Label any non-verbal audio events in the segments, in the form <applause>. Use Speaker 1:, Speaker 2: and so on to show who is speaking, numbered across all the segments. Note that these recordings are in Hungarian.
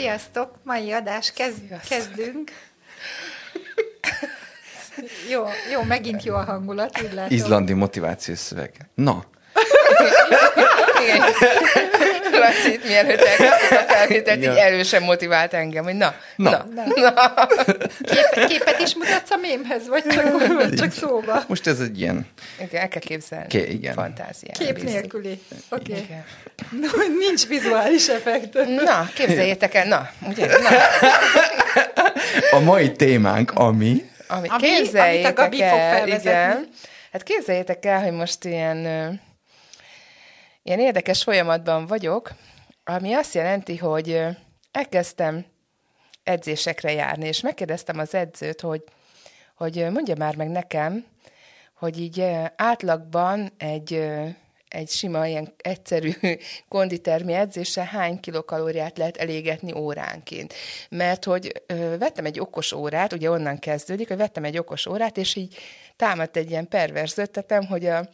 Speaker 1: Sziasztok! Mai adás kezd, kezdünk. jó, jó, megint jó a hangulat, úgy látom.
Speaker 2: Izlandi motivációs szöveg. Na,
Speaker 3: Igen. Laci, itt mielőtt elkezdtük a felvételt,
Speaker 2: Ja.
Speaker 3: így erősen motivált engem, hogy na,
Speaker 2: Na.
Speaker 3: na, na. na.
Speaker 1: Kép, képet is mutatsz a mémhez, vagy csak, vagy csak szóba?
Speaker 2: most ez egy ilyen...
Speaker 3: Igen, el kell képzelni.
Speaker 2: Ké- igen.
Speaker 3: Fantázián.
Speaker 1: Kép
Speaker 3: bízik.
Speaker 1: nélküli. Oké. Okay.
Speaker 3: Igen.
Speaker 1: No, nincs vizuális effekt.
Speaker 3: Na, képzeljétek el, na, ugye, na,
Speaker 2: A mai témánk, ami...
Speaker 3: ami,
Speaker 1: Ami-
Speaker 3: képzeljétek
Speaker 1: amit a Gabi fog
Speaker 3: el,
Speaker 1: felvezetni.
Speaker 3: igen, hát képzeljétek el, hogy most ilyen, ilyen érdekes folyamatban vagyok, ami azt jelenti, hogy elkezdtem edzésekre járni, és megkérdeztem az edzőt, hogy, hogy mondja már meg nekem, hogy így átlagban egy, egy sima, ilyen egyszerű <laughs> konditermi edzéssel hány kilokalóriát lehet elégetni óránként. Mert hogy vettem egy okos órát, ugye onnan kezdődik, hogy vettem egy okos órát, és így támadt egy ilyen pervers ötletem, hogy a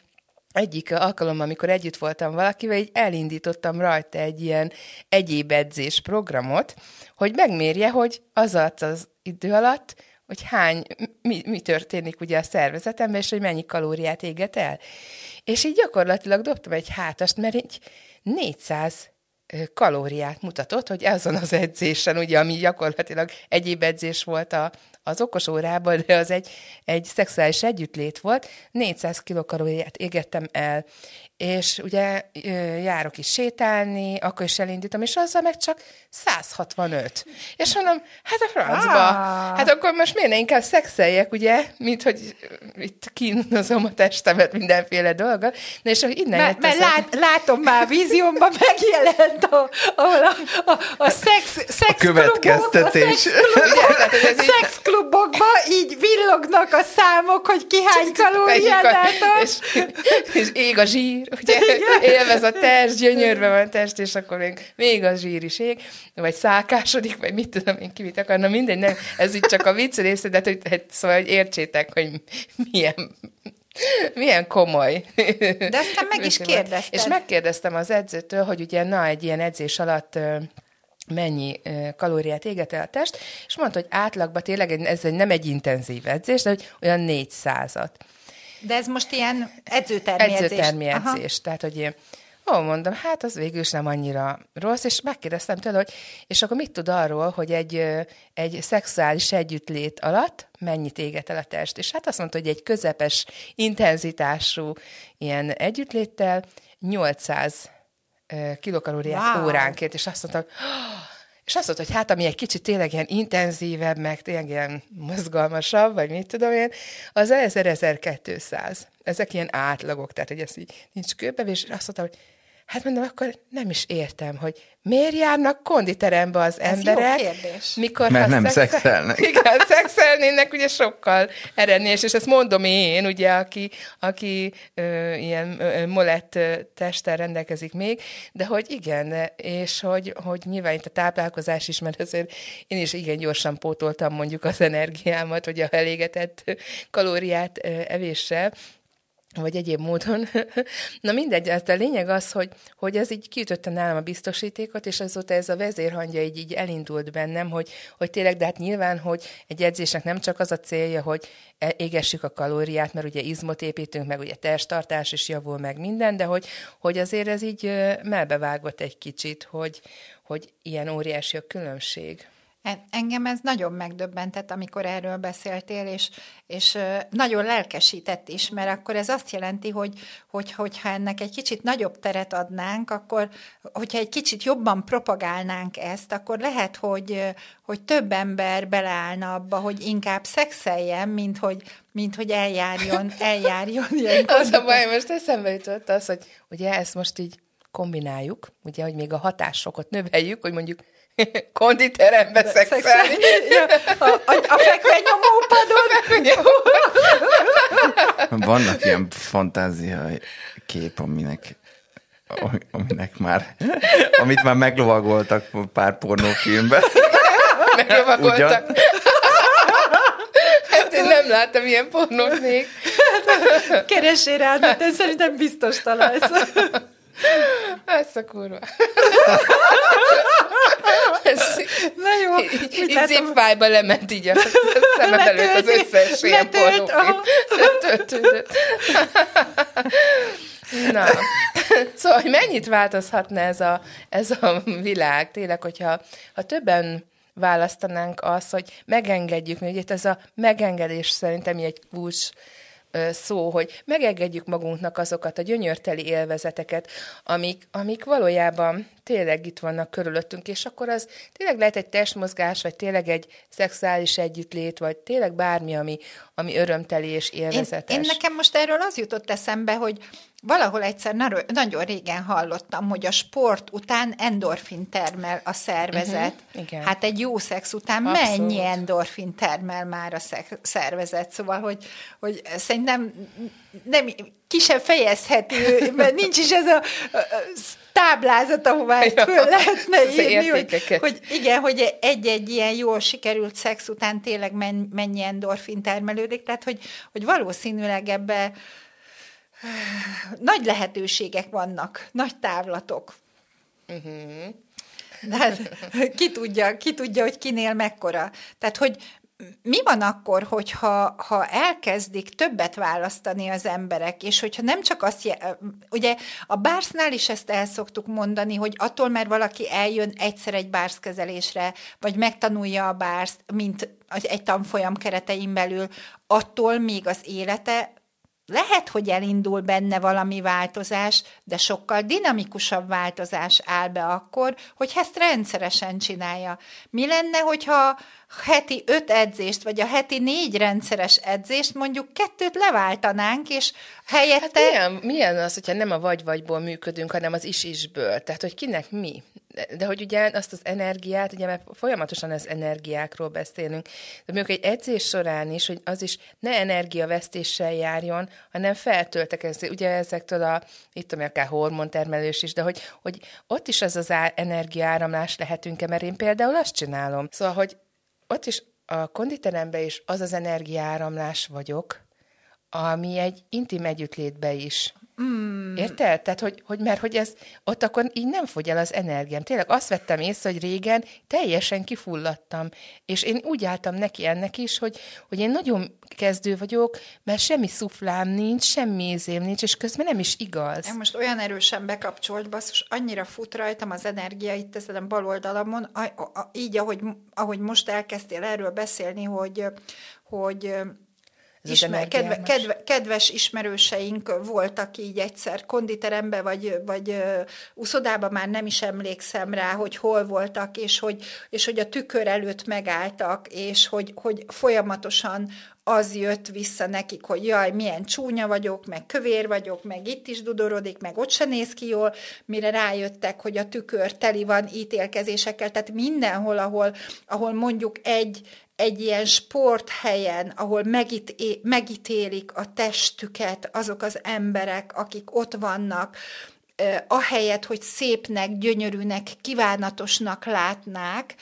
Speaker 3: egyik alkalommal, amikor együtt voltam valakivel, így elindítottam rajta egy ilyen egyéb edzés programot, hogy megmérje, hogy az az idő alatt, hogy hány, mi, mi történik ugye a szervezetemben, és hogy mennyi kalóriát éget el. És így gyakorlatilag dobtam egy hátast, mert így 400 ö, kalóriát mutatott, hogy azon az edzésen, ugye, ami gyakorlatilag egyéb edzés volt a, az okos órában, de az egy, egy szexuális együttlét volt, 400 kilokalóriát égettem el, és ugye járok is sétálni, akkor is elindítom, és azzal meg csak 165. És mondom, hát a francba,
Speaker 1: Ah.
Speaker 3: hát akkor most miért ne inkább szexeljek, ugye, mint hogy itt kínozom a testemet mindenféle dolga, na és hogy innen
Speaker 1: Mert, mert lát, látom már a víziómban <laughs> megjelent, a, ahol a, a, a szex, szex
Speaker 2: következtetés.
Speaker 3: Ugye, tehát, hogy ez így-
Speaker 1: Szexklubokban így villognak a számok, hogy ki hány kalóriát
Speaker 3: és, és ég a zsír, <laughs> ugye, élvez a test, gyönyörbe van a test, és akkor még, még a zsír is ég, vagy szálkásodik, vagy mit tudom én, ki mit akarna, mindegy, nem, ez itt csak a vicc része, de hogy, hát, szóval, hogy értsétek, hogy milyen milyen komoly.
Speaker 1: De aztán meg is kérdezted.
Speaker 3: És megkérdeztem az edzőtől, hogy ugye na, egy ilyen edzés alatt mennyi kalóriát éget el a test, és mondta, hogy átlagban tényleg ez nem egy intenzív edzés, de hogy olyan 400-at.
Speaker 1: De ez most ilyen edzőtermi edzés.
Speaker 3: Edzőtermi
Speaker 1: Aha.
Speaker 3: Tehát, hogy én, ó, mondom, hát az végül is nem annyira rossz, és megkérdeztem tőle, hogy és akkor mit tud arról, hogy egy, egy szexuális együttlét alatt mennyit éget el a test. És hát azt mondta, hogy egy közepes intenzitású ilyen együttléttel 800 ö, kilokalóriát
Speaker 1: Wow.
Speaker 3: óránként, és azt mondta, hogy és azt mondta, hogy hát ami egy kicsit tényleg ilyen intenzívebb, meg tényleg ilyen mozgalmasabb, vagy mit tudom én, az 1000-1200. Ezek ilyen átlagok, tehát hogy ez így nincs kőbevés, és azt mondta, hogy hát mondom, akkor nem is értem, hogy miért járnak konditerembe az
Speaker 1: Ez jó
Speaker 3: emberek,
Speaker 1: kérdés.
Speaker 3: mikor
Speaker 2: Mert nem
Speaker 3: szexel-
Speaker 2: szexelnek. <laughs>
Speaker 3: Igen, szexelnének ugye sokkal eredményes, és ezt mondom én, ugye, aki, aki ö, ilyen ö, molett ö, testtel rendelkezik még, de hogy igen, és hogy, hogy nyilván itt a táplálkozás is, mert azért én is igen gyorsan pótoltam mondjuk az energiámat, hogy a elégetett kalóriát ö, evéssel, vagy egyéb módon. <laughs> Na mindegy, hát a lényeg az, hogy, hogy ez így kiütötte nálam a biztosítékot, és azóta ez a vezérhangja így, így elindult bennem, hogy, hogy tényleg, de hát nyilván, hogy egy edzésnek nem csak az a célja, hogy e- égessük a kalóriát, mert ugye izmot építünk, meg ugye testtartás is javul, meg minden, de hogy, hogy azért ez így melbevágott egy kicsit, hogy, hogy ilyen óriási a különbség.
Speaker 1: En- Engem ez nagyon megdöbbentett, amikor erről beszéltél, és, és nagyon lelkesített is, mert akkor ez azt jelenti, hogy, hogy hogyha ennek egy kicsit nagyobb teret adnánk, akkor, hogyha egy kicsit jobban propagálnánk ezt, akkor lehet, hogy, hogy több ember beleállna abba, hogy inkább szexeljen, mint hogy, mint hogy eljárjon, eljárjon ilyen <laughs>
Speaker 3: Az a baj, most eszembe jutott az, hogy ugye ezt most így kombináljuk, ugye, hogy még a hatásfokot növeljük, hogy mondjuk <laughs> konditerembe szexelni.
Speaker 1: Ja, a, a, a fekvenyomópadon. <laughs>
Speaker 2: Vannak ilyen fantázia kép, aminek aminek már, amit már meglovagoltak pár pornófilmben.
Speaker 3: Meglovagoltak. Hát én nem láttam ilyen pornót még.
Speaker 1: Keressél rá, de te szerintem biztos találsz.
Speaker 3: Ez a kurva. Ez
Speaker 1: Na jó.
Speaker 3: így, így zipfájba lement így a szemem előtt az összes ilyen pornófilm. Na, szóval hogy mennyit változhatna ez a, ez a világ, tényleg, hogyha ha többen választanánk azt, hogy megengedjük, ugye itt ez a megengedés szerintem egy kulcs szó, hogy megengedjük magunknak azokat a gyönyörteli élvezeteket, amik, amik valójában tényleg itt vannak körülöttünk, és akkor az tényleg lehet egy testmozgás, vagy tényleg egy szexuális együttlét, vagy tényleg bármi, ami, ami örömteli és
Speaker 1: Én,
Speaker 3: élvezetes.
Speaker 1: én nekem most erről az jutott eszembe, hogy valahol egyszer nagyon régen hallottam, hogy a sport után endorfin termel a szervezet.
Speaker 3: Mhm, igen.
Speaker 1: Hát egy jó szex után
Speaker 3: Abszolút.
Speaker 1: mennyi endorfin termel már a szek- szervezet? Szóval, hogy, hogy szerintem nem, ki sem fejezhető, mert nincs is ez a, a, a táblázat, ahová ezt föl lehetne írni, hogy, hogy igen, hogy egy-egy ilyen jól sikerült szex után tényleg men, mennyi endorfin termelődik, tehát hogy, hogy valószínűleg ebbe nagy lehetőségek vannak, nagy távlatok. Uh-huh. De hát, ki tudja, ki tudja, hogy kinél mekkora. Tehát, hogy mi van akkor, hogyha ha elkezdik többet választani az emberek, és hogyha nem csak azt, ugye a bársznál is ezt el szoktuk mondani, hogy attól, mert valaki eljön egyszer egy bárszkezelésre, vagy megtanulja a bárszt, mint egy tanfolyam keretein belül, attól még az élete lehet, hogy elindul benne valami változás, de sokkal dinamikusabb változás áll be akkor, hogy ezt rendszeresen csinálja. Mi lenne, hogyha heti öt edzést, vagy a heti négy rendszeres edzést mondjuk kettőt leváltanánk, és helyette...
Speaker 3: Hát milyen, milyen az, hogyha nem a vagy-vagyból működünk, hanem az is-isből? Tehát, hogy kinek mi? De, hogy ugye azt az energiát, ugye mert folyamatosan az energiákról beszélünk, de mondjuk egy edzés során is, hogy az is ne energiavesztéssel járjon, hanem feltöltekezni, ugye ezektől a, itt tudom, akár hormontermelés is, de hogy, hogy ott is az az energiaáramlás lehetünk-e, mert én például azt csinálom. Szóval, hogy ott is a konditeremben is az az energiaáramlás vagyok, ami egy intim együttlétbe is. Mm. Érted? Tehát, hogy, hogy, mert hogy ez, ott akkor így nem fogy el az energiám. Tényleg azt vettem észre, hogy régen teljesen kifulladtam, és én úgy álltam neki ennek is, hogy, hogy én nagyon kezdő vagyok, mert semmi szuflám nincs, semmi ízém nincs, és közben nem is igaz.
Speaker 1: Én most olyan erősen bekapcsolt, basszus, annyira fut rajtam az energia itt ezen a bal oldalamon, a, a, a, így, ahogy, ahogy most elkezdtél erről beszélni, hogy, hogy
Speaker 3: Ez az
Speaker 1: Ismer, kedve, kedve, kedves ismerőseink voltak így egyszer konditerembe, vagy, vagy uh, uszodába, már nem is emlékszem rá, hogy hol voltak, és hogy, és hogy a tükör előtt megálltak, és hogy, hogy folyamatosan az jött vissza nekik, hogy jaj, milyen csúnya vagyok, meg kövér vagyok, meg itt is dudorodik, meg ott se néz ki jól, mire rájöttek, hogy a tükör teli van ítélkezésekkel, tehát mindenhol, ahol, ahol mondjuk egy, egy ilyen sporthelyen, ahol megité- megítélik a testüket azok az emberek, akik ott vannak, ahelyett, hogy szépnek, gyönyörűnek, kívánatosnak látnák,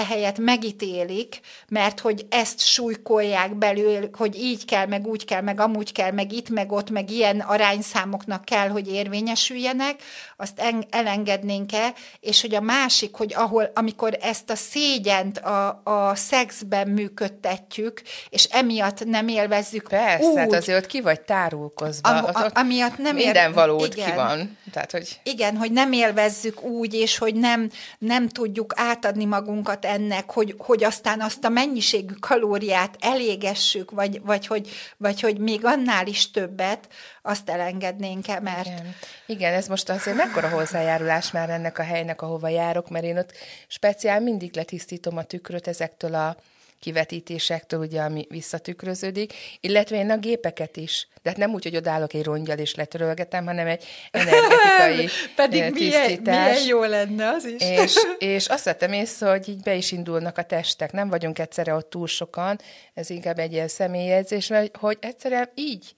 Speaker 1: ehelyett megítélik, mert hogy ezt súlykolják belül, hogy így kell, meg úgy kell, meg amúgy kell, meg itt, meg ott, meg ilyen arányszámoknak kell, hogy érvényesüljenek, azt en- elengednénk-e, és hogy a másik, hogy ahol, amikor ezt a szégyent a, a szexben működtetjük, és emiatt nem élvezzük
Speaker 3: Persze,
Speaker 1: úgy,
Speaker 3: hát azért ott ki vagy tárulkozva.
Speaker 1: Am- a-
Speaker 3: ott
Speaker 1: amiatt nem ér-
Speaker 3: Minden valód ki
Speaker 1: igen.
Speaker 3: van. Tehát, hogy
Speaker 1: Igen, hogy nem élvezzük úgy, és hogy nem, nem tudjuk átadni magunkat ennek, hogy, hogy aztán azt a mennyiségű kalóriát elégessük, vagy, vagy, hogy, vagy hogy még annál is többet, azt elengednénk-e, mert
Speaker 3: Igen. Igen, ez most azért mekkora hozzájárulás már ennek a helynek, ahova járok, mert én ott speciál mindig letisztítom a tükröt ezektől a kivetítésektől, ugye, ami visszatükröződik, illetve én a gépeket is. De hát nem úgy, hogy odállok egy rongyal és letörölgetem, hanem egy <laughs> energetikai
Speaker 1: Pedig
Speaker 3: eh,
Speaker 1: milyen,
Speaker 3: tisztítás.
Speaker 1: milyen jó lenne az is.
Speaker 3: És, <laughs> és azt vettem észre, hogy így be is indulnak a testek. Nem vagyunk egyszerre ott túl sokan, ez inkább egy ilyen személyedzés, mert hogy egyszerűen így,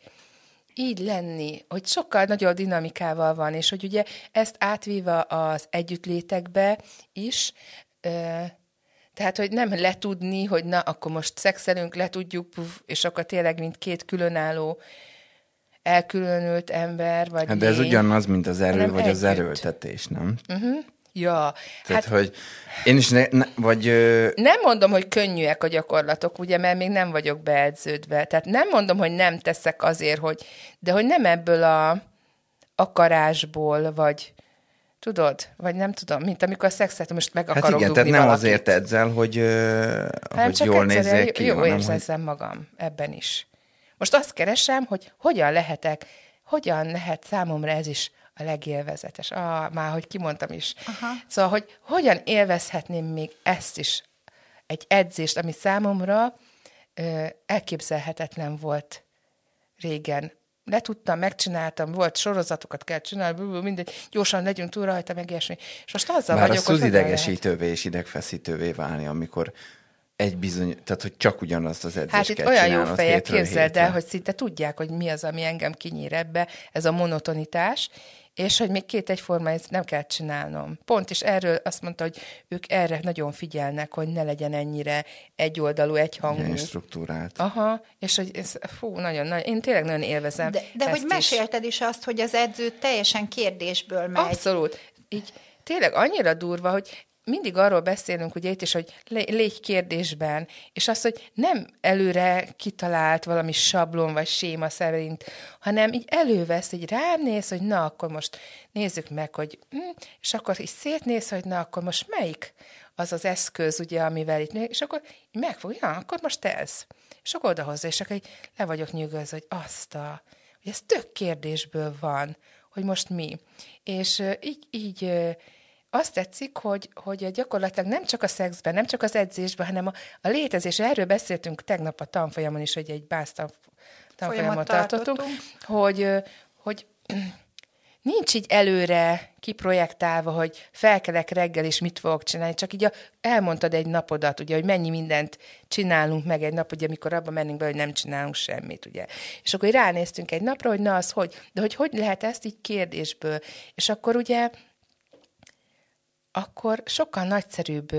Speaker 3: így lenni, hogy sokkal nagyobb dinamikával van, és hogy ugye ezt átvíva az együttlétekbe is, tehát, hogy nem letudni, hogy na, akkor most szexelünk, letudjuk, puf, és akkor tényleg, mint két különálló, elkülönült ember, vagy
Speaker 2: Hát de ez
Speaker 3: lény.
Speaker 2: ugyanaz, mint az erő, vagy az
Speaker 3: együtt.
Speaker 2: erőltetés, nem?
Speaker 3: Ja,
Speaker 2: Tehát,
Speaker 3: hát
Speaker 2: hogy én is, ne, ne, vagy ö,
Speaker 3: nem mondom, hogy könnyűek a gyakorlatok, ugye, mert még nem vagyok beedződve. Tehát nem mondom, hogy nem teszek azért, hogy, de hogy nem ebből a akarásból, vagy tudod, vagy nem tudom, mint amikor a szexet most meg
Speaker 2: hát
Speaker 3: akarok
Speaker 2: igen,
Speaker 3: dugni
Speaker 2: tehát nem
Speaker 3: valakit.
Speaker 2: azért edzel, hogy,
Speaker 3: hanem
Speaker 2: hogy
Speaker 3: csak
Speaker 2: jól
Speaker 3: egyszerűen
Speaker 2: nézzék ki,
Speaker 3: jó
Speaker 2: hanem, hogy
Speaker 3: érezzem magam ebben is. Most azt keresem, hogy hogyan lehetek, hogyan lehet számomra ez is a legélvezetes. Ah, már hogy kimondtam is. Aha. Szóval, hogy hogyan élvezhetném még ezt is, egy edzést, ami számomra ö, elképzelhetetlen volt régen. Letudtam, megcsináltam, volt sorozatokat kell csinálni, bú, bú, mindegy, gyorsan legyünk túl rajta, meg ilyesmi. És most azzal
Speaker 2: Már
Speaker 3: vagyok,
Speaker 2: az
Speaker 3: hogy
Speaker 2: idegesítővé és idegfeszítővé válni, amikor egy bizony, tehát hogy csak ugyanazt az edzést
Speaker 3: Hát itt
Speaker 2: kell
Speaker 3: olyan jó fejek, képzeld el, hogy szinte tudják, hogy mi az, ami engem kinyír ebbe, ez a monotonitás, és hogy még két egyforma ezt nem kell csinálnom. Pont is erről azt mondta, hogy ők erre nagyon figyelnek, hogy ne legyen ennyire egyoldalú, egyhangú.
Speaker 2: Ilyen struktúrált.
Speaker 3: Aha, és hogy ez, fú, nagyon, nagyon, én tényleg nagyon élvezem
Speaker 1: De, de
Speaker 3: ezt
Speaker 1: hogy mesélted is azt, hogy az edző teljesen kérdésből megy.
Speaker 3: Abszolút. Így tényleg annyira durva, hogy mindig arról beszélünk, ugye itt is, hogy lé- légy kérdésben, és az, hogy nem előre kitalált valami sablon vagy séma szerint, hanem így elővesz, így rám néz, hogy na, akkor most nézzük meg, hogy hm, és akkor is szétnéz, hogy na, akkor most melyik az az eszköz, ugye, amivel itt, és akkor így megfog, ja, akkor most ez. És akkor odahozza, és akkor így le vagyok nyugodva, hogy azt a, hogy ez tök kérdésből van, hogy most mi. És így, így azt tetszik, hogy, hogy gyakorlatilag nem csak a szexben, nem csak az edzésben, hanem a, a létezés. Erről beszéltünk tegnap a tanfolyamon is, hogy egy bász tan- tanfolyamot
Speaker 1: Folyamot
Speaker 3: tartottunk,
Speaker 1: tartottunk.
Speaker 3: hogy, hogy <clears throat> nincs így előre kiprojektálva, hogy felkelek reggel, és mit fogok csinálni, csak így a, elmondtad egy napodat, ugye, hogy mennyi mindent csinálunk meg egy nap, ugye, amikor abba mennénk be, hogy nem csinálunk semmit, ugye. És akkor ránéztünk egy napra, hogy na az hogy, de hogy hogy lehet ezt így kérdésből. És akkor ugye akkor sokkal nagyszerűbb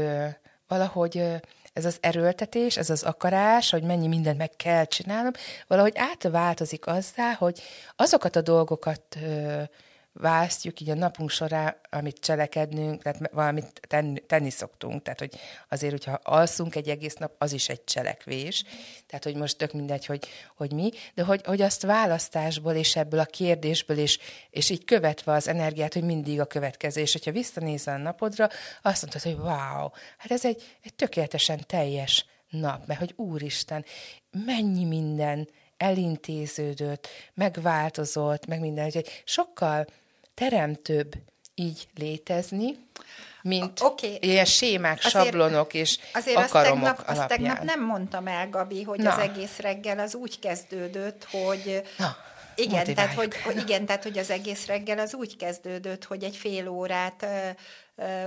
Speaker 3: valahogy ez az erőltetés, ez az akarás, hogy mennyi mindent meg kell csinálnom, valahogy átváltozik azzá, hogy azokat a dolgokat ö, választjuk így a napunk során, amit cselekednünk, tehát valamit tenni, tenni szoktunk, tehát hogy azért, hogyha alszunk egy egész nap, az is egy cselekvés, tehát hogy most tök mindegy, hogy, hogy mi, de hogy, hogy azt választásból és ebből a kérdésből, és, és így követve az energiát, hogy mindig a következő, és hogyha visszanézel a napodra, azt mondod, hogy wow, hát ez egy, egy tökéletesen teljes nap, mert hogy úristen, mennyi minden elintéződött, megváltozott, meg minden, hogy sokkal teremtőbb így létezni, mint
Speaker 1: Oké.
Speaker 3: ilyen sémák,
Speaker 1: Azért-
Speaker 3: sablonok és
Speaker 1: Azért azt
Speaker 3: akaromok
Speaker 1: tegnap, azt
Speaker 3: alapján.
Speaker 1: tegnap nem mondtam el, Gabi, hogy
Speaker 3: Na.
Speaker 1: az egész reggel az úgy kezdődött, hogy...
Speaker 3: Na,
Speaker 1: igen, tehát hogy, hogy, igen, tehát hogy az egész reggel az úgy kezdődött, hogy egy fél órát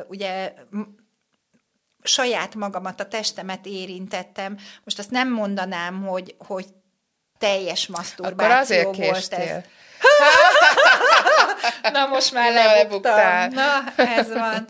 Speaker 1: ugye saját magamat, a testemet érintettem. Most azt nem mondanám, hogy, hogy teljes maszturbáció
Speaker 3: Akkor azért
Speaker 1: volt
Speaker 3: késtél.
Speaker 1: ez. Na, most már
Speaker 3: Na, lebuktál.
Speaker 1: Na, ez van.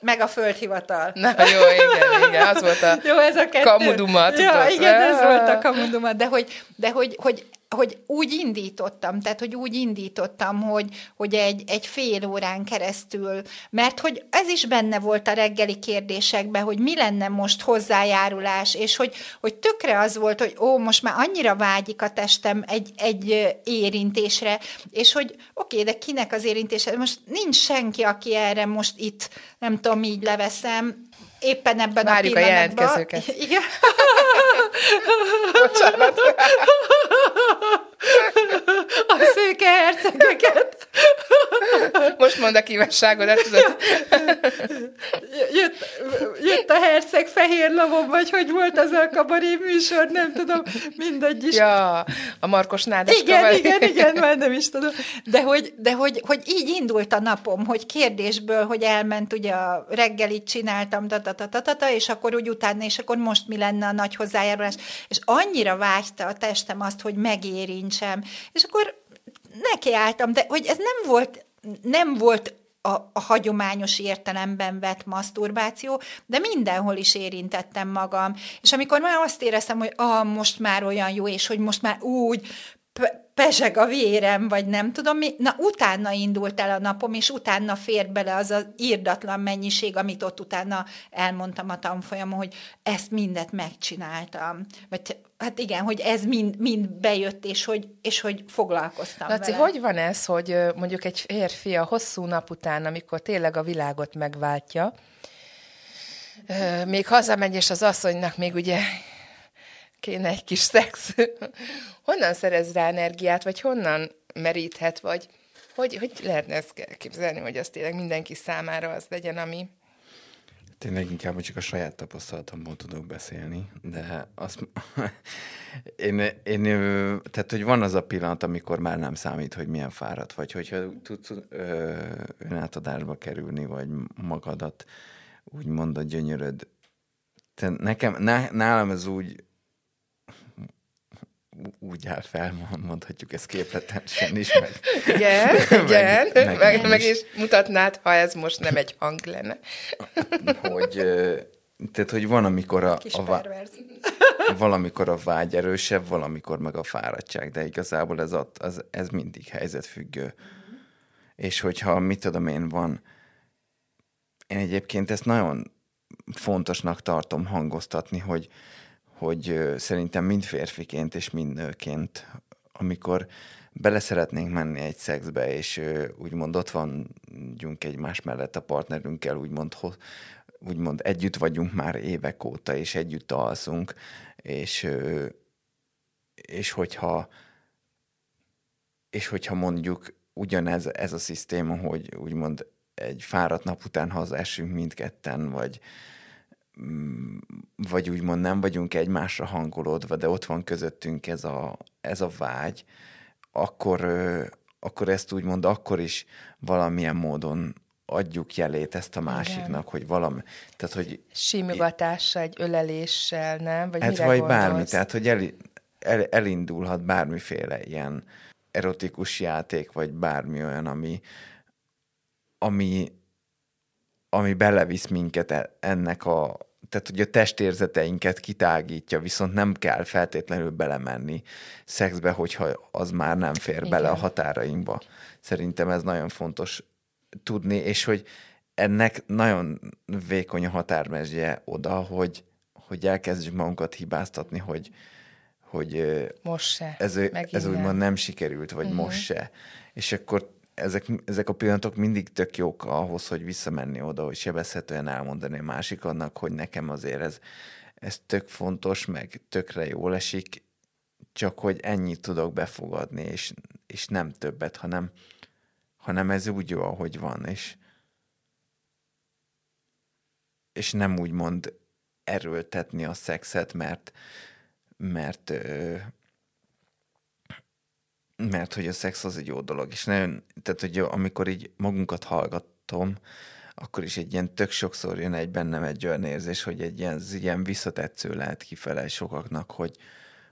Speaker 1: Meg a földhivatal.
Speaker 3: Na jó, igen, igen, az volt a
Speaker 1: Jó, ez a kettő.
Speaker 3: kamuduma,
Speaker 1: Ja,
Speaker 3: tudod?
Speaker 1: igen, ez
Speaker 3: Ah.
Speaker 1: volt a kamuduma, de hogy, de hogy, hogy, hogy úgy indítottam, tehát hogy úgy indítottam, hogy, hogy egy, egy fél órán keresztül, mert hogy ez is benne volt a reggeli kérdésekben, hogy mi lenne most hozzájárulás, és hogy, hogy tökre az volt, hogy ó, most már annyira vágyik a testem egy, egy érintésre, és hogy oké, de kinek az érintése? Most nincs senki, aki erre most itt, nem tudom, így leveszem, éppen ebben
Speaker 3: Várjuk a
Speaker 1: a pillanatban.
Speaker 3: jelentkezőket. <laughs>
Speaker 1: Igen.
Speaker 3: Bocsánat.
Speaker 1: A szőke hercegeket. <laughs>
Speaker 3: Most mondd a kívánságodat, tudod.
Speaker 1: Jött, jött a herceg fehér lovon, vagy hogy volt az a kabaré műsor, nem tudom, mindegy is.
Speaker 3: Ja, a Markos Nádas
Speaker 1: Igen,
Speaker 3: kabaré.
Speaker 1: igen, igen, már nem is tudom. De hogy, de hogy, hogy így indult a napom, hogy kérdésből, hogy elment, ugye a reggelit csináltam, ta, ta, ta, ta, ta, ta, és akkor úgy utána, és akkor most mi lenne a nagy hozzájárulás. És annyira vágyta a testem azt, hogy megérintsem. És akkor nekiálltam, de hogy ez nem volt, nem volt a, a hagyományos értelemben vett maszturbáció, de mindenhol is érintettem magam. És amikor már azt éreztem, hogy ah, most már olyan jó, és hogy most már úgy pe- pezseg a vérem, vagy nem tudom mi, na utána indult el a napom, és utána fért bele az az írdatlan mennyiség, amit ott utána elmondtam a tanfolyamon, hogy ezt mindet megcsináltam. Vagy hát igen, hogy ez mind, mind bejött, és hogy, és hogy foglalkoztam
Speaker 3: Laci,
Speaker 1: vele.
Speaker 3: hogy van ez, hogy mondjuk egy férfi a hosszú nap után, amikor tényleg a világot megváltja, még hazamegy, és az asszonynak még ugye kéne egy kis szex. <laughs> honnan szerez rá energiát, vagy honnan meríthet, vagy hogy, hogy lehetne ezt képzelni, hogy az tényleg mindenki számára az legyen, ami...
Speaker 2: Tényleg inkább csak a saját tapasztalatomból tudok beszélni, de azt, <laughs> én, én, tehát hogy van az a pillanat, amikor már nem számít, hogy milyen fáradt vagy, hogyha tudsz ö, önátadásba kerülni, vagy magadat úgymond a gyönyöröd. Te nekem, ná, nálam ez úgy úgy áll fel, mondhatjuk ezt képletesen is, meg,
Speaker 3: Igen, <laughs> igen,
Speaker 2: meg-
Speaker 3: meg,
Speaker 2: meg
Speaker 3: meg, meg
Speaker 2: is.
Speaker 3: is mutatnád, ha ez most nem egy hang lenne.
Speaker 2: hogy, tehát, hogy van, amikor a,
Speaker 1: Kis
Speaker 2: a,
Speaker 1: perverz.
Speaker 2: valamikor a vágy erősebb, valamikor meg a fáradtság, de igazából ez, ott, az, ez mindig helyzetfüggő. És hogyha, mit tudom én, van, én egyébként ezt nagyon fontosnak tartom hangoztatni, hogy, hogy szerintem mind férfiként és mind nőként, amikor bele szeretnénk menni egy szexbe, és úgymond ott vagyunk egymás mellett a partnerünkkel, úgymond, úgymond együtt vagyunk már évek óta, és együtt alszunk, és, és hogyha és hogyha mondjuk ugyanez ez a szisztéma, hogy úgymond egy fáradt nap után hazaesünk mindketten, vagy, vagy úgymond nem vagyunk egymásra hangolódva, de ott van közöttünk ez a, ez a vágy, akkor, akkor ezt úgymond akkor is valamilyen módon adjuk jelét ezt a másiknak, hogy valami, tehát hogy
Speaker 3: Simogatással, egy öleléssel, nem? Vagy
Speaker 2: Hát
Speaker 3: mire
Speaker 2: vagy
Speaker 3: gondolsz?
Speaker 2: bármi, tehát hogy el, el, elindulhat bármiféle ilyen erotikus játék, vagy bármi olyan, ami, ami, ami belevisz minket e- ennek a, tehát hogy a testérzeteinket kitágítja, viszont nem kell feltétlenül belemenni szexbe, hogyha az már nem fér Igen. bele a határainkba. Szerintem ez nagyon fontos tudni, és hogy ennek nagyon vékony a határmezje oda, hogy, hogy elkezdjük magunkat hibáztatni, hogy, hogy
Speaker 3: Most se.
Speaker 2: ez, ez
Speaker 3: nem. Mhm.
Speaker 2: úgymond nem sikerült, vagy uh-huh. most se. És akkor ezek, ezek a pillanatok mindig tök jók ahhoz, hogy visszamenni oda, hogy sebezhetően elmondani a másiknak, hogy nekem azért ez, ez tök fontos, meg tökre jól esik, csak hogy ennyit tudok befogadni, és, és nem többet, hanem, hanem ez úgy jó, ahogy van, és, és nem úgy mond erőltetni a szexet, mert mert ö, mert hogy a szex az egy jó dolog, és nagyon, tehát hogy amikor így magunkat hallgatom, akkor is egy ilyen tök sokszor jön egy bennem egy olyan érzés, hogy egy ilyen, ez ilyen visszatetsző lehet kifele sokaknak, hogy,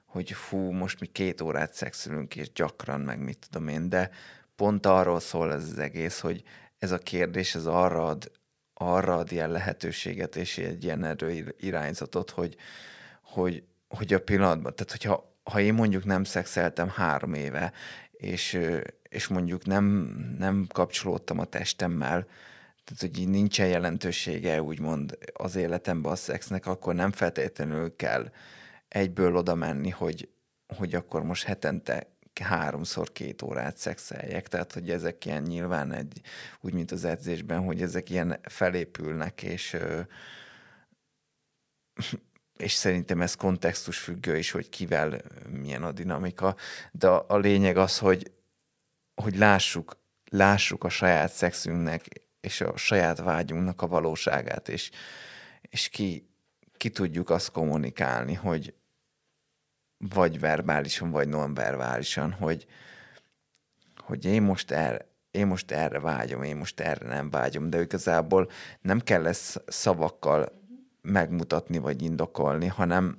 Speaker 2: hogy fú, most mi két órát szexelünk, és gyakran, meg mit tudom én, de pont arról szól ez az egész, hogy ez a kérdés, ez arra ad, arra ad ilyen lehetőséget, és egy ilyen erő irányzatot, hogy, hogy, hogy a pillanatban, tehát hogyha ha én mondjuk nem szexeltem három éve, és, és mondjuk nem, nem kapcsolódtam a testemmel, tehát hogy így nincsen jelentősége úgymond az életemben a szexnek, akkor nem feltétlenül kell egyből oda menni, hogy, hogy akkor most hetente háromszor két órát szexeljek, tehát hogy ezek ilyen nyilván egy, úgy, mint az edzésben, hogy ezek ilyen felépülnek, és és szerintem ez kontextus függő is, hogy kivel milyen a dinamika, de a, lényeg az, hogy, hogy lássuk, lássuk a saját szexünknek és a saját vágyunknak a valóságát, és, és ki, ki tudjuk azt kommunikálni, hogy vagy verbálisan, vagy nonverbálisan, hogy, hogy én most erre, én most erre vágyom, én most erre nem vágyom, de igazából nem kell ezt szavakkal megmutatni vagy indokolni, hanem,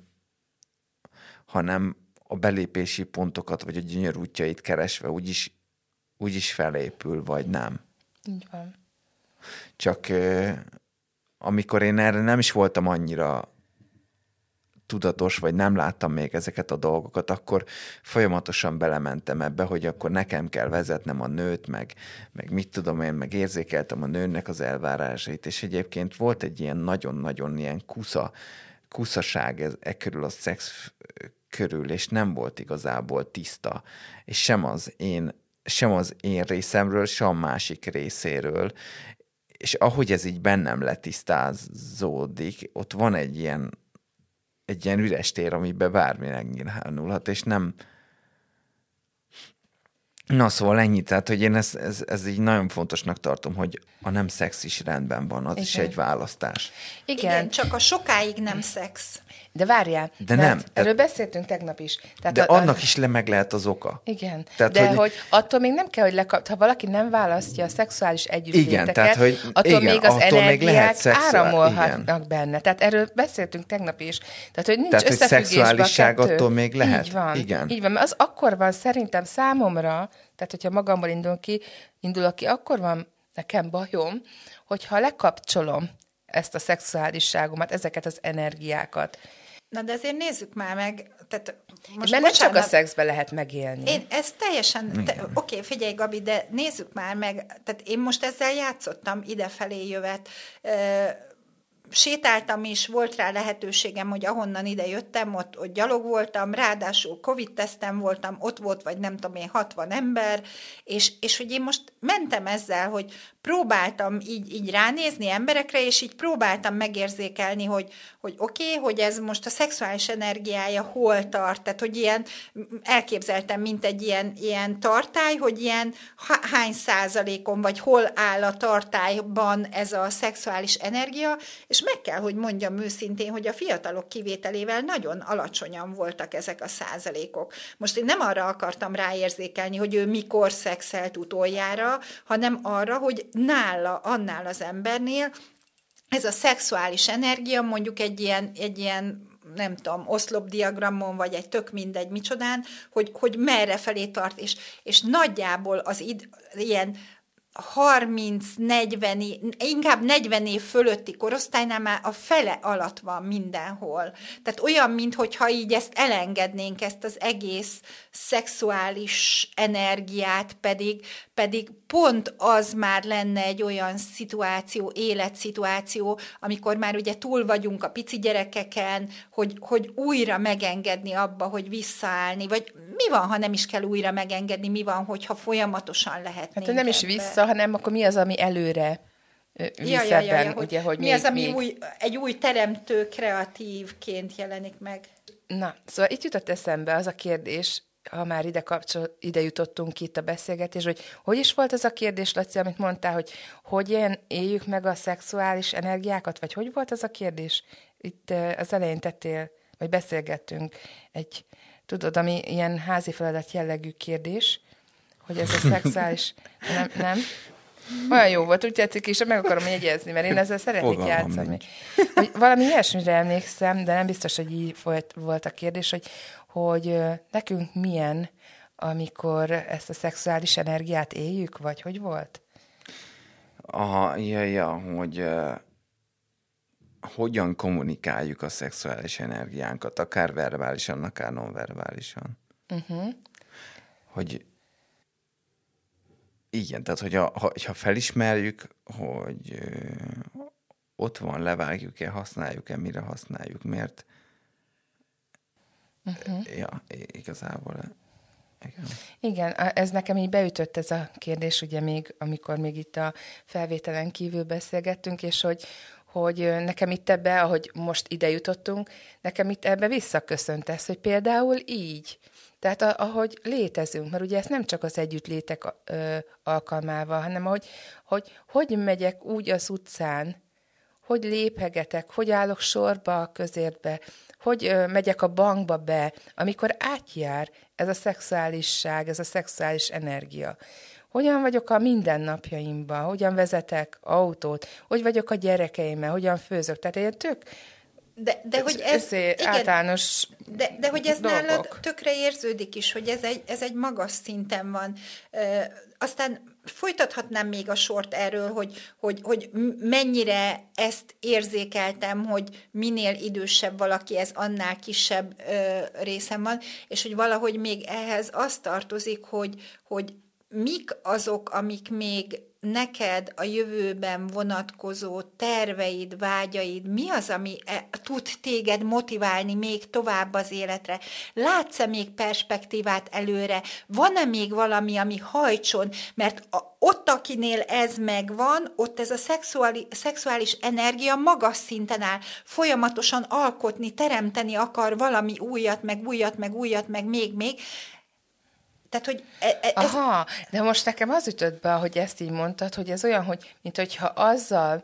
Speaker 2: hanem a belépési pontokat vagy a gyönyörútjait keresve úgyis, úgyis felépül, vagy nem.
Speaker 3: Így van.
Speaker 2: Csak amikor én erre nem is voltam annyira tudatos, vagy nem láttam még ezeket a dolgokat, akkor folyamatosan belementem ebbe, hogy akkor nekem kell vezetnem a nőt, meg, meg mit tudom én, meg érzékeltem a nőnek az elvárásait, és egyébként volt egy ilyen nagyon-nagyon ilyen kusza, kuszaság ez, e körül a szex körül, és nem volt igazából tiszta, és sem az én sem az én részemről, sem a másik részéről, és ahogy ez így bennem letisztázódik, ott van egy ilyen egy ilyen üres tér, amiben bármi megnyilvánulhat, és nem... Na szóval ennyi, tehát hogy én ezt, ez, ez így nagyon fontosnak tartom, hogy a nem szex is rendben van, az Igen. is egy választás.
Speaker 1: Igen. Igen, csak a sokáig nem szex.
Speaker 3: De várjál,
Speaker 2: de nem.
Speaker 3: Erről te... beszéltünk tegnap is.
Speaker 2: Tehát de a, annak a... is le meg lehet az oka.
Speaker 3: Igen, tehát, de hogy... hogy attól még nem kell, hogy lekap... ha valaki nem választja a szexuális együttléteket, igen, tehát, hogy attól igen, még az attól energiák még lehet szexuál... áramolhatnak igen. benne. Tehát erről beszéltünk tegnap is. Tehát, hogy nincs tehát, összefüggésben
Speaker 2: hogy attól még lehet.
Speaker 3: Így van,
Speaker 2: igen.
Speaker 3: így van, mert az akkor van szerintem számomra, tehát hogyha magamból indul ki, indulok ki, akkor van nekem bajom, hogyha lekapcsolom ezt a szexuálisságomat, ezeket az energiákat.
Speaker 1: Na de azért nézzük már meg, tehát
Speaker 3: most Mert nem csak a szexbe lehet megélni.
Speaker 1: Én ezt teljesen, te, oké, okay, figyelj Gabi, de nézzük már meg, tehát én most ezzel játszottam idefelé jövet, sétáltam is, volt rá lehetőségem, hogy ahonnan ide jöttem, ott, ott gyalog voltam, ráadásul Covid-tesztem voltam, ott volt, vagy nem tudom én, 60 ember, és, és hogy én most mentem ezzel, hogy próbáltam így, így ránézni emberekre, és így próbáltam megérzékelni, hogy, hogy oké, okay, hogy ez most a szexuális energiája hol tart, tehát hogy ilyen, elképzeltem, mint egy ilyen, ilyen tartály, hogy ilyen hány százalékon, vagy hol áll a tartályban ez a szexuális energia, és meg kell, hogy mondjam őszintén, hogy a fiatalok kivételével nagyon alacsonyan voltak ezek a százalékok. Most én nem arra akartam ráérzékelni, hogy ő mikor szexelt utoljára, hanem arra, hogy nála, annál az embernél ez a szexuális energia mondjuk egy ilyen, egy ilyen nem tudom, oszlopdiagramon, vagy egy tök mindegy micsodán, hogy, hogy merre felé tart, és, és nagyjából az id, ilyen 30-40, inkább 40 év fölötti korosztálynál már a fele alatt van mindenhol. Tehát olyan, mintha így ezt elengednénk, ezt az egész szexuális energiát, pedig, pedig pont az már lenne egy olyan szituáció, életszituáció, amikor már ugye túl vagyunk a pici gyerekeken, hogy, hogy újra megengedni abba, hogy visszaállni, vagy mi van, ha nem is kell újra megengedni, mi van, hogyha folyamatosan lehetnénk
Speaker 3: Hát nem is vissza, hanem akkor mi az, ami előre visz ja, ja, ja, ja, hogy
Speaker 1: ugye, hogy mi még, az, ami még... új, egy új teremtő kreatívként jelenik meg?
Speaker 3: Na, szóval itt jutott eszembe az a kérdés, ha már ide, kapcsol, ide jutottunk itt a beszélgetés, hogy hogy is volt az a kérdés, Laci, amit mondtál, hogy hogyan éljük meg a szexuális energiákat, vagy hogy volt az a kérdés? Itt az elején tettél, vagy beszélgettünk egy, tudod, ami ilyen házi feladat jellegű kérdés, hogy ez a szexuális, nem, nem? Olyan jó volt, úgy tetszik, és meg akarom jegyezni, mert én ezzel szeretnék Fogalmam játszani. Hogy valami ilyesmire emlékszem, de nem biztos, hogy így volt, volt a kérdés, hogy, hogy nekünk milyen, amikor ezt a szexuális energiát éljük, vagy hogy volt?
Speaker 2: Aha, ja, ja, hogy uh, hogyan kommunikáljuk a szexuális energiánkat, akár verbálisan, akár nonverbálisan. Uh-huh. Hogy igen, tehát hogyha ha, ha felismerjük, hogy ott van, levágjuk-e, használjuk-e, mire használjuk, mert uh-huh. ja, igazából igen.
Speaker 3: Igen, ez nekem így beütött ez a kérdés, ugye még, amikor még itt a felvételen kívül beszélgettünk, és hogy, hogy nekem itt ebbe, ahogy most ide jutottunk, nekem itt ebbe visszaköszönt ez, hogy például így, Tehát a, ahogy létezünk, mert ugye ezt nem csak az együttlétek ö, alkalmával, hanem ahogy, hogy hogy megyek úgy az utcán, hogy léphegetek, hogy állok sorba a közértbe, hogy ö, megyek a bankba be, amikor átjár ez a szexuálisság, ez a szexuális energia. Hogyan vagyok a mindennapjaimban, hogyan vezetek autót, hogy vagyok a gyerekeimmel, hogyan főzök. Tehát ilyen tök
Speaker 1: de, de hogy ez,
Speaker 3: ez igen, általános
Speaker 1: de, de hogy ez
Speaker 3: dolgok.
Speaker 1: nálad tökre érződik is, hogy ez egy, ez egy magas szinten van. E, aztán folytathatnám még a sort erről, hogy, hogy, hogy mennyire ezt érzékeltem, hogy minél idősebb valaki, ez annál kisebb ö, részem van, és hogy valahogy még ehhez az tartozik, hogy, hogy mik azok, amik még neked a jövőben vonatkozó terveid, vágyaid, mi az, ami e, tud téged motiválni még tovább az életre? Látsz-e még perspektívát előre? Van-e még valami, ami hajtson? Mert a, ott, akinél ez megvan, ott ez a szexuális, szexuális energia magas szinten áll, folyamatosan alkotni, teremteni akar valami újat, meg újat, meg újat, meg még, még, tehát, hogy e- e-
Speaker 3: ez... Aha, de most nekem az ütött be, hogy ezt így mondtad, hogy ez olyan, hogy mint hogyha azzal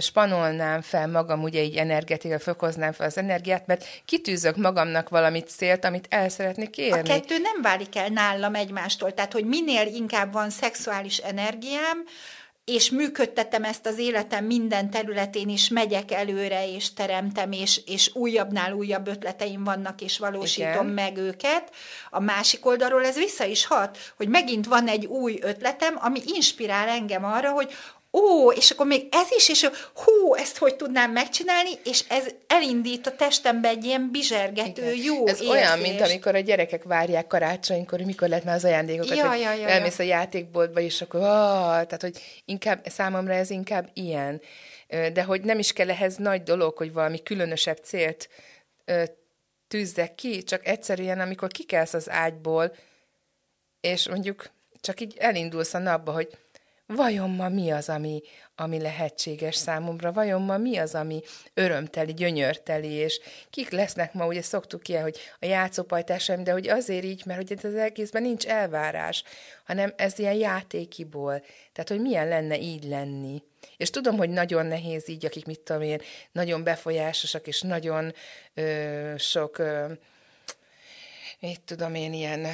Speaker 3: spanolnám fel magam, ugye így energetikai fokoznám fel az energiát, mert kitűzök magamnak valamit célt, amit el szeretnék érni. A
Speaker 1: kettő nem válik el nálam egymástól, tehát hogy minél inkább van szexuális energiám, és működtetem ezt az életem minden területén is, megyek előre, és teremtem, és, és újabbnál újabb ötleteim vannak, és valósítom Igen. meg őket. A másik oldalról ez vissza is hat, hogy megint van egy új ötletem, ami inspirál engem arra, hogy ó, és akkor még ez is, és hú, ezt hogy tudnám megcsinálni, és ez elindít a testembe egy ilyen bizsergető, Igen. jó
Speaker 3: Ez
Speaker 1: érzés.
Speaker 3: olyan, mint amikor a gyerekek várják karácsonykor, hogy mikor lehet már az ajándékokat,
Speaker 1: ja, ja, ja,
Speaker 3: elmész
Speaker 1: ja.
Speaker 3: a játékboltba, és akkor, ah, tehát, hogy inkább, számomra ez inkább ilyen. De hogy nem is kell ehhez nagy dolog, hogy valami különösebb célt tűzzek ki, csak egyszerűen, amikor kikelsz az ágyból, és mondjuk csak így elindulsz a napba, hogy vajon ma mi az, ami, ami lehetséges számomra, vajon ma mi az, ami örömteli, gyönyörteli, és kik lesznek ma, ugye szoktuk ilyen, hogy a játszópajtásaim, de hogy azért így, mert hogy az egészben nincs elvárás, hanem ez ilyen játékiból. Tehát, hogy milyen lenne így lenni. És tudom, hogy nagyon nehéz így, akik mit tudom én, nagyon befolyásosak, és nagyon ö, sok ö, mit tudom én, ilyen ö,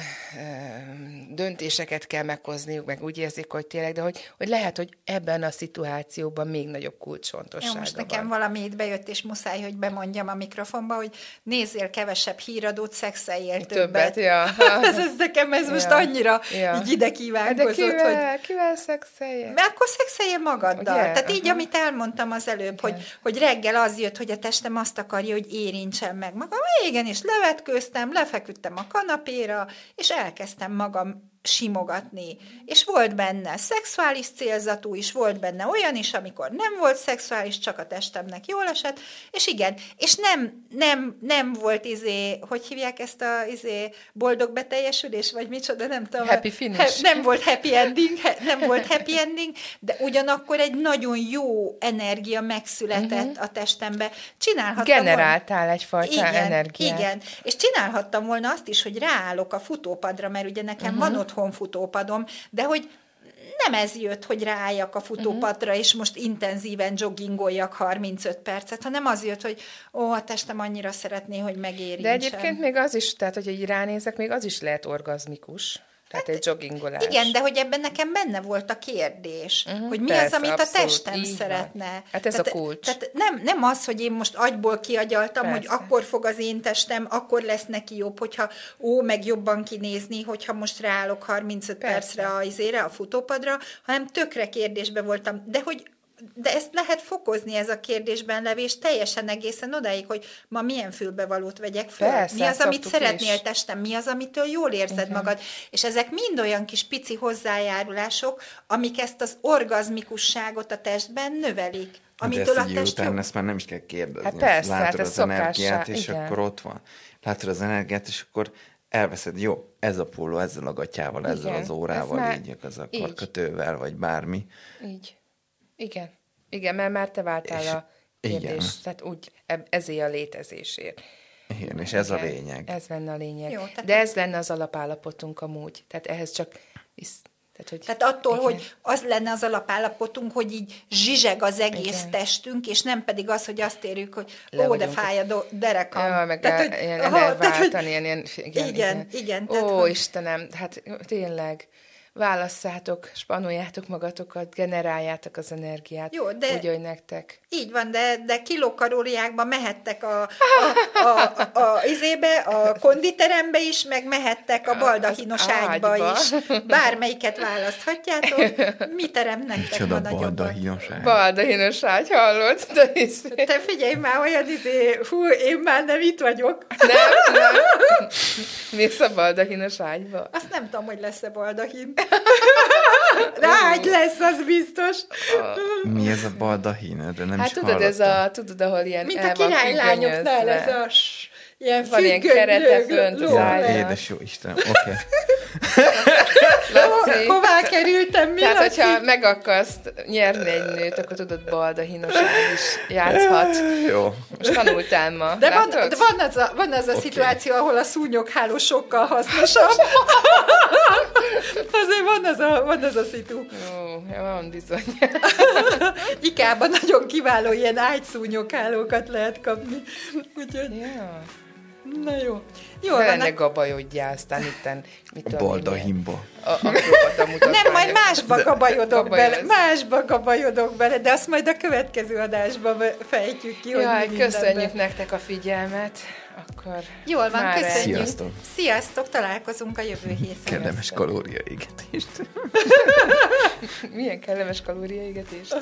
Speaker 3: döntéseket kell meghozniuk, meg úgy érzik, hogy tényleg, de hogy, hogy lehet, hogy ebben a szituációban még nagyobb kulcsfontossága
Speaker 1: Jó, most nekem
Speaker 3: van.
Speaker 1: valami itt bejött, és muszáj, hogy bemondjam a mikrofonba, hogy nézzél kevesebb híradót, szexeljél többet.
Speaker 3: Többet, ja. <laughs>
Speaker 1: ez, ez nekem ez most
Speaker 3: Ja.
Speaker 1: annyira
Speaker 3: Ja.
Speaker 1: így ide
Speaker 3: Hát De
Speaker 1: kívánkozott,
Speaker 3: kivel,
Speaker 1: hogy
Speaker 3: kivel szexelje?
Speaker 1: mert akkor szexelje magaddal.
Speaker 3: Ugye?
Speaker 1: Tehát így, amit elmondtam az előbb, hogy, hogy reggel az jött, hogy a testem azt akarja, hogy érintsem meg magam. Igen, és levetkőztem, lefeküdtem a kanapéra, és elkezdtem magam simogatni. És volt benne szexuális célzatú is, volt benne olyan is, amikor nem volt szexuális, csak a testemnek jól esett, és igen, és nem, nem, nem volt izé, hogy hívják ezt a izé, boldog beteljesülés, vagy micsoda, nem tudom.
Speaker 3: Happy finish.
Speaker 1: He, nem volt happy ending, he, nem volt happy ending, de ugyanakkor egy nagyon jó energia megszületett uh-huh. a testembe. Csinálhattam volna-
Speaker 3: Generáltál egyfajta
Speaker 1: igen,
Speaker 3: energiát.
Speaker 1: Igen, és csinálhattam volna azt is, hogy ráállok a futópadra, mert ugye nekem uh-huh. van otthon futópadom, de hogy nem ez jött, hogy ráálljak a futópadra, és most intenzíven joggingoljak 35 percet, hanem az jött, hogy ó, a testem annyira szeretné, hogy megérintsem.
Speaker 3: De egyébként még az is, tehát hogy így ránézek, még az is lehet orgazmikus. Tehát egy joggingolás.
Speaker 1: Igen, de hogy ebben nekem benne volt a kérdés, uh-huh, hogy mi
Speaker 3: persze,
Speaker 1: az, amit
Speaker 3: abszolút,
Speaker 1: a testem
Speaker 3: így van.
Speaker 1: szeretne.
Speaker 3: Hát ez
Speaker 1: tehát,
Speaker 3: a kulcs.
Speaker 1: Tehát nem, nem az, hogy én most agyból kiagyaltam,
Speaker 3: Persze.
Speaker 1: hogy akkor fog az én testem, akkor lesz neki jobb, hogyha ó, meg jobban kinézni, hogyha most ráállok 35
Speaker 3: Persze.
Speaker 1: percre a, izére, a futópadra, hanem tökre kérdésbe voltam. De hogy de ezt lehet fokozni, ez a kérdésben levés teljesen egészen odáig, hogy ma milyen fülbevalót vegyek föl.
Speaker 3: Persze,
Speaker 1: mi az, amit szeretnél
Speaker 3: is.
Speaker 1: testem, mi az, amitől jól érzed
Speaker 3: Igen.
Speaker 1: magad. És ezek mind olyan kis pici hozzájárulások, amik ezt az orgazmikusságot a testben növelik.
Speaker 2: De
Speaker 1: Amitől
Speaker 2: ezt
Speaker 1: a test
Speaker 2: után
Speaker 1: jobb.
Speaker 2: ezt már nem is kell kérdezni.
Speaker 3: Hát persze,
Speaker 2: Látod
Speaker 3: hát ez
Speaker 2: az
Speaker 3: szokássá,
Speaker 2: energiát, és
Speaker 3: igen.
Speaker 2: akkor ott van. Látod az energiát, és akkor elveszed, jó, ez a póló, ezzel a gatyával, ezzel
Speaker 3: Igen,
Speaker 2: az
Speaker 3: ez
Speaker 2: órával,
Speaker 3: már
Speaker 2: így az a
Speaker 3: így.
Speaker 2: karkötővel, vagy bármi.
Speaker 3: Így. Igen. Igen, mert már te váltál
Speaker 2: És-
Speaker 3: a
Speaker 2: igen.
Speaker 3: kérdés. Tehát úgy, ezé a létezésért.
Speaker 2: Igen, és ez a
Speaker 3: Igen,
Speaker 2: lényeg.
Speaker 3: Ez lenne a lényeg.
Speaker 1: Jó, tehát-
Speaker 3: De ez lenne az alapállapotunk amúgy. Tehát ehhez csak... Tehát, hogy
Speaker 1: Tehát attól,
Speaker 3: igen.
Speaker 1: hogy az lenne az alapállapotunk, hogy így zsizseg az egész
Speaker 3: Igen.
Speaker 1: testünk, és nem pedig az, hogy azt érjük, hogy
Speaker 3: Le
Speaker 1: ó, de fáj a do- derekam.
Speaker 3: Ja, meg
Speaker 1: Tehát,
Speaker 3: tehát,
Speaker 1: hogy-
Speaker 3: ilyen
Speaker 1: aha, tehát, hogy-
Speaker 3: ilyen, ilyen, igen,
Speaker 1: Igen, igen, tehát,
Speaker 3: Ó,
Speaker 1: hogy-
Speaker 3: Istenem, hát tényleg, válasszátok, spanoljátok magatokat, generáljátok az energiát.
Speaker 1: Jó, de-
Speaker 3: Úgy, hogy nektek.
Speaker 1: Így van, de, de kilokalóriákba mehettek a, a, a, a, a, izébe, a konditerembe is, meg mehettek a baldahinos ágyba
Speaker 3: ágyba.
Speaker 1: is. Bármelyiket választhatjátok. Mi terem nektek
Speaker 2: Micsoda
Speaker 1: nagyobbat?
Speaker 2: baldahinosság.
Speaker 3: Baldahinos ágy, hallod? De is.
Speaker 1: Te figyelj már, olyan izé, hú, én már nem itt vagyok.
Speaker 3: Nem, nem. Mész a baldahinos ágyba?
Speaker 1: Azt nem tudom, hogy lesz-e baldahin. <laughs> De ágy lesz, az biztos.
Speaker 2: Mi ez a baldahin? De nem
Speaker 3: Hát
Speaker 2: is
Speaker 3: tudod, ez
Speaker 2: hallottam.
Speaker 3: a, tudod, ahol ilyen
Speaker 1: Mint a
Speaker 3: van
Speaker 1: királylányoknál ez a s- ilyen
Speaker 3: Van ilyen kerete fönt az
Speaker 2: édes jó Istenem, oké.
Speaker 3: Laci.
Speaker 1: Ho- <laughs> Hová kerültem, mi
Speaker 3: Tehát,
Speaker 1: Laci?
Speaker 3: hogyha meg akarsz nyerni egy nőt, akkor tudod, baldahinos ágy is játszhat. <laughs>
Speaker 2: Jó.
Speaker 3: Most tanultál ma.
Speaker 1: De van, de van az a, van az a
Speaker 2: Oké.
Speaker 1: szituáció, ahol a szúnyogháló sokkal hasznosabb. <laughs> Azért van az a, van az a szitu.
Speaker 3: Ó, ja, van bizony.
Speaker 1: Ikában nagyon kiváló ilyen ágyszúnyoghálókat lehet kapni. Úgyhogy,
Speaker 3: Ja.
Speaker 1: na jó. Jó, van,
Speaker 3: lenne gabajodjál, aztán itten, mit. A, akrobata mutatvány.
Speaker 1: nem, majd másba gabajodok bele, másba gabajodok bele, de azt majd a következő adásban fejtjük ki, hogy
Speaker 3: Jaj,
Speaker 1: mi
Speaker 3: köszönjük
Speaker 1: mindenben.
Speaker 3: nektek a figyelmet. Akkor
Speaker 1: Jól van,
Speaker 3: már
Speaker 1: köszönjük.
Speaker 2: Sziasztok.
Speaker 1: Sziasztok, találkozunk a jövő héten.
Speaker 2: Kellemes kalóriaégetést. <laughs>
Speaker 3: Milyen kellemes kalóriaégetést. <laughs>